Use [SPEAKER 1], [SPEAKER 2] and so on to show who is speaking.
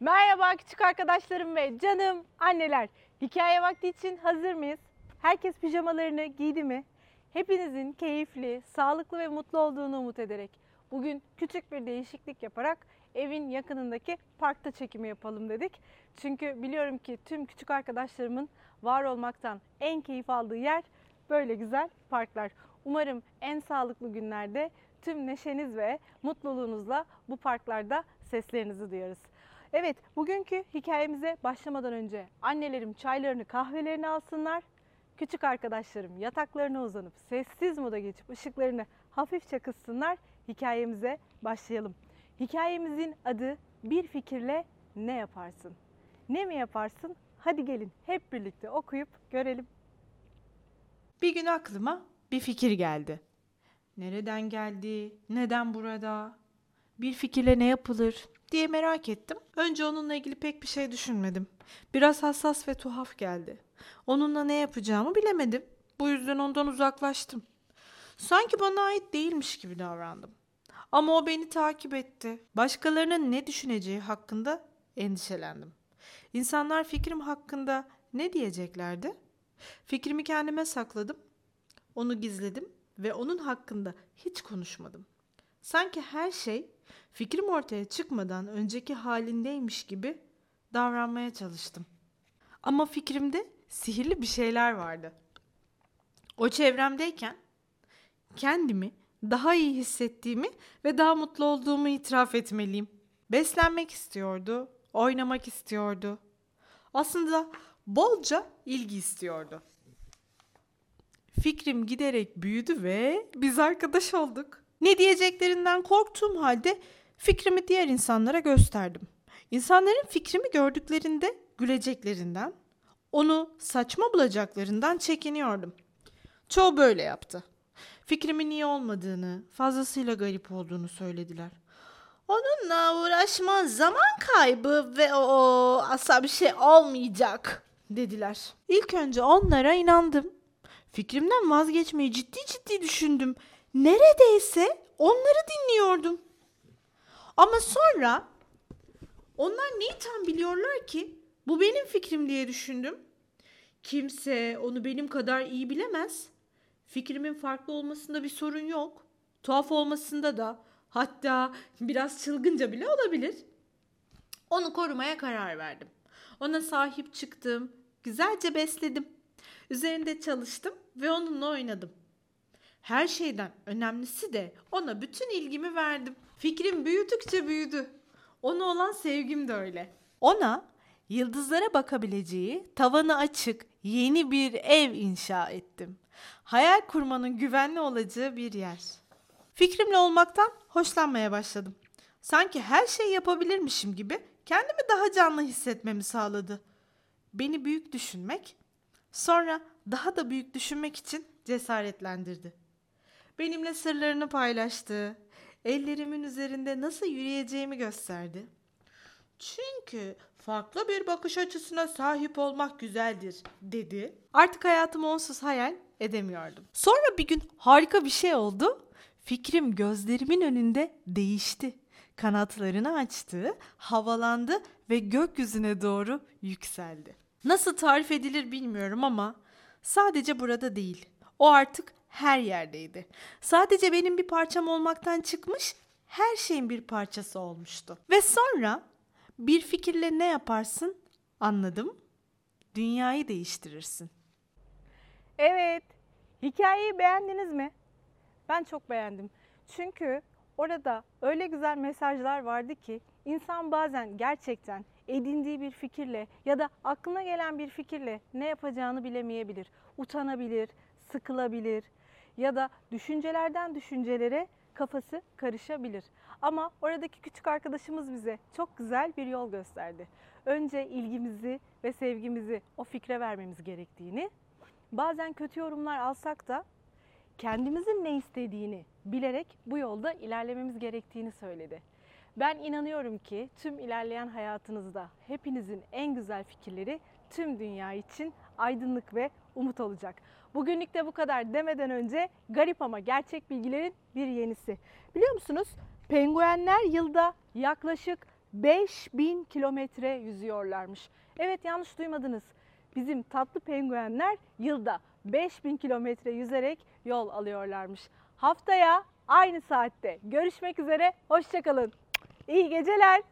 [SPEAKER 1] Merhaba küçük arkadaşlarım ve canım anneler. Hikaye vakti için hazır mıyız? Herkes pijamalarını giydi mi? Hepinizin keyifli, sağlıklı ve mutlu olduğunu umut ederek bugün küçük bir değişiklik yaparak evin yakınındaki parkta çekimi yapalım dedik. Çünkü biliyorum ki tüm küçük arkadaşlarımın var olmaktan en keyif aldığı yer böyle güzel parklar. Umarım en sağlıklı günlerde tüm neşeniz ve mutluluğunuzla bu parklarda seslerinizi duyarız. Evet, bugünkü hikayemize başlamadan önce annelerim çaylarını, kahvelerini alsınlar. Küçük arkadaşlarım yataklarına uzanıp sessiz moda geçip ışıklarını hafifçe kıssınlar. Hikayemize başlayalım. Hikayemizin adı Bir fikirle ne yaparsın? Ne mi yaparsın? Hadi gelin hep birlikte okuyup görelim.
[SPEAKER 2] Bir gün aklıma bir fikir geldi. Nereden geldi? Neden burada? Bir fikirle ne yapılır diye merak ettim. Önce onunla ilgili pek bir şey düşünmedim. Biraz hassas ve tuhaf geldi. Onunla ne yapacağımı bilemedim. Bu yüzden ondan uzaklaştım. Sanki bana ait değilmiş gibi davrandım. Ama o beni takip etti. Başkalarının ne düşüneceği hakkında endişelendim. İnsanlar fikrim hakkında ne diyeceklerdi? Fikrimi kendime sakladım. Onu gizledim ve onun hakkında hiç konuşmadım. Sanki her şey fikrim ortaya çıkmadan önceki halindeymiş gibi davranmaya çalıştım. Ama fikrimde sihirli bir şeyler vardı. O çevremdeyken kendimi daha iyi hissettiğimi ve daha mutlu olduğumu itiraf etmeliyim. Beslenmek istiyordu, oynamak istiyordu. Aslında bolca ilgi istiyordu. Fikrim giderek büyüdü ve biz arkadaş olduk. Ne diyeceklerinden korktuğum halde fikrimi diğer insanlara gösterdim. İnsanların fikrimi gördüklerinde güleceklerinden, onu saçma bulacaklarından çekiniyordum. Çoğu böyle yaptı. Fikrimin iyi olmadığını, fazlasıyla garip olduğunu söylediler. Onunla uğraşman zaman kaybı ve o asla bir şey olmayacak dediler. İlk önce onlara inandım. Fikrimden vazgeçmeyi ciddi ciddi düşündüm. Neredeyse onları dinliyordum. Ama sonra onlar neyi tam biliyorlar ki? Bu benim fikrim diye düşündüm. Kimse onu benim kadar iyi bilemez. Fikrimin farklı olmasında bir sorun yok. Tuhaf olmasında da hatta biraz çılgınca bile olabilir. Onu korumaya karar verdim. Ona sahip çıktım, güzelce besledim. Üzerinde çalıştım ve onunla oynadım. Her şeyden önemlisi de ona bütün ilgimi verdim. Fikrim büyüdükçe büyüdü. Ona olan sevgim de öyle. Ona yıldızlara bakabileceği, tavanı açık, yeni bir ev inşa ettim. Hayal kurmanın güvenli olacağı bir yer. Fikrimle olmaktan hoşlanmaya başladım. Sanki her şeyi yapabilirmişim gibi kendimi daha canlı hissetmemi sağladı. Beni büyük düşünmek, sonra daha da büyük düşünmek için cesaretlendirdi. Benimle sırlarını paylaştı. Ellerimin üzerinde nasıl yürüyeceğimi gösterdi. Çünkü farklı bir bakış açısına sahip olmak güzeldir dedi. Artık hayatımı onsuz hayal edemiyordum. Sonra bir gün harika bir şey oldu. Fikrim gözlerimin önünde değişti. Kanatlarını açtı, havalandı ve gökyüzüne doğru yükseldi. Nasıl tarif edilir bilmiyorum ama sadece burada değil. O artık her yerdeydi. Sadece benim bir parçam olmaktan çıkmış, her şeyin bir parçası olmuştu. Ve sonra bir fikirle ne yaparsın? Anladım. Dünyayı değiştirirsin.
[SPEAKER 1] Evet, hikayeyi beğendiniz mi? Ben çok beğendim. Çünkü orada öyle güzel mesajlar vardı ki insan bazen gerçekten edindiği bir fikirle ya da aklına gelen bir fikirle ne yapacağını bilemeyebilir. Utanabilir, sıkılabilir ya da düşüncelerden düşüncelere kafası karışabilir. Ama oradaki küçük arkadaşımız bize çok güzel bir yol gösterdi. Önce ilgimizi ve sevgimizi o fikre vermemiz gerektiğini, bazen kötü yorumlar alsak da kendimizin ne istediğini bilerek bu yolda ilerlememiz gerektiğini söyledi. Ben inanıyorum ki tüm ilerleyen hayatınızda hepinizin en güzel fikirleri tüm dünya için aydınlık ve umut olacak. Bugünlük de bu kadar demeden önce garip ama gerçek bilgilerin bir yenisi. Biliyor musunuz? Penguenler yılda yaklaşık 5000 kilometre yüzüyorlarmış. Evet yanlış duymadınız. Bizim tatlı penguenler yılda 5000 kilometre yüzerek yol alıyorlarmış. Haftaya aynı saatte görüşmek üzere. Hoşçakalın. İyi geceler.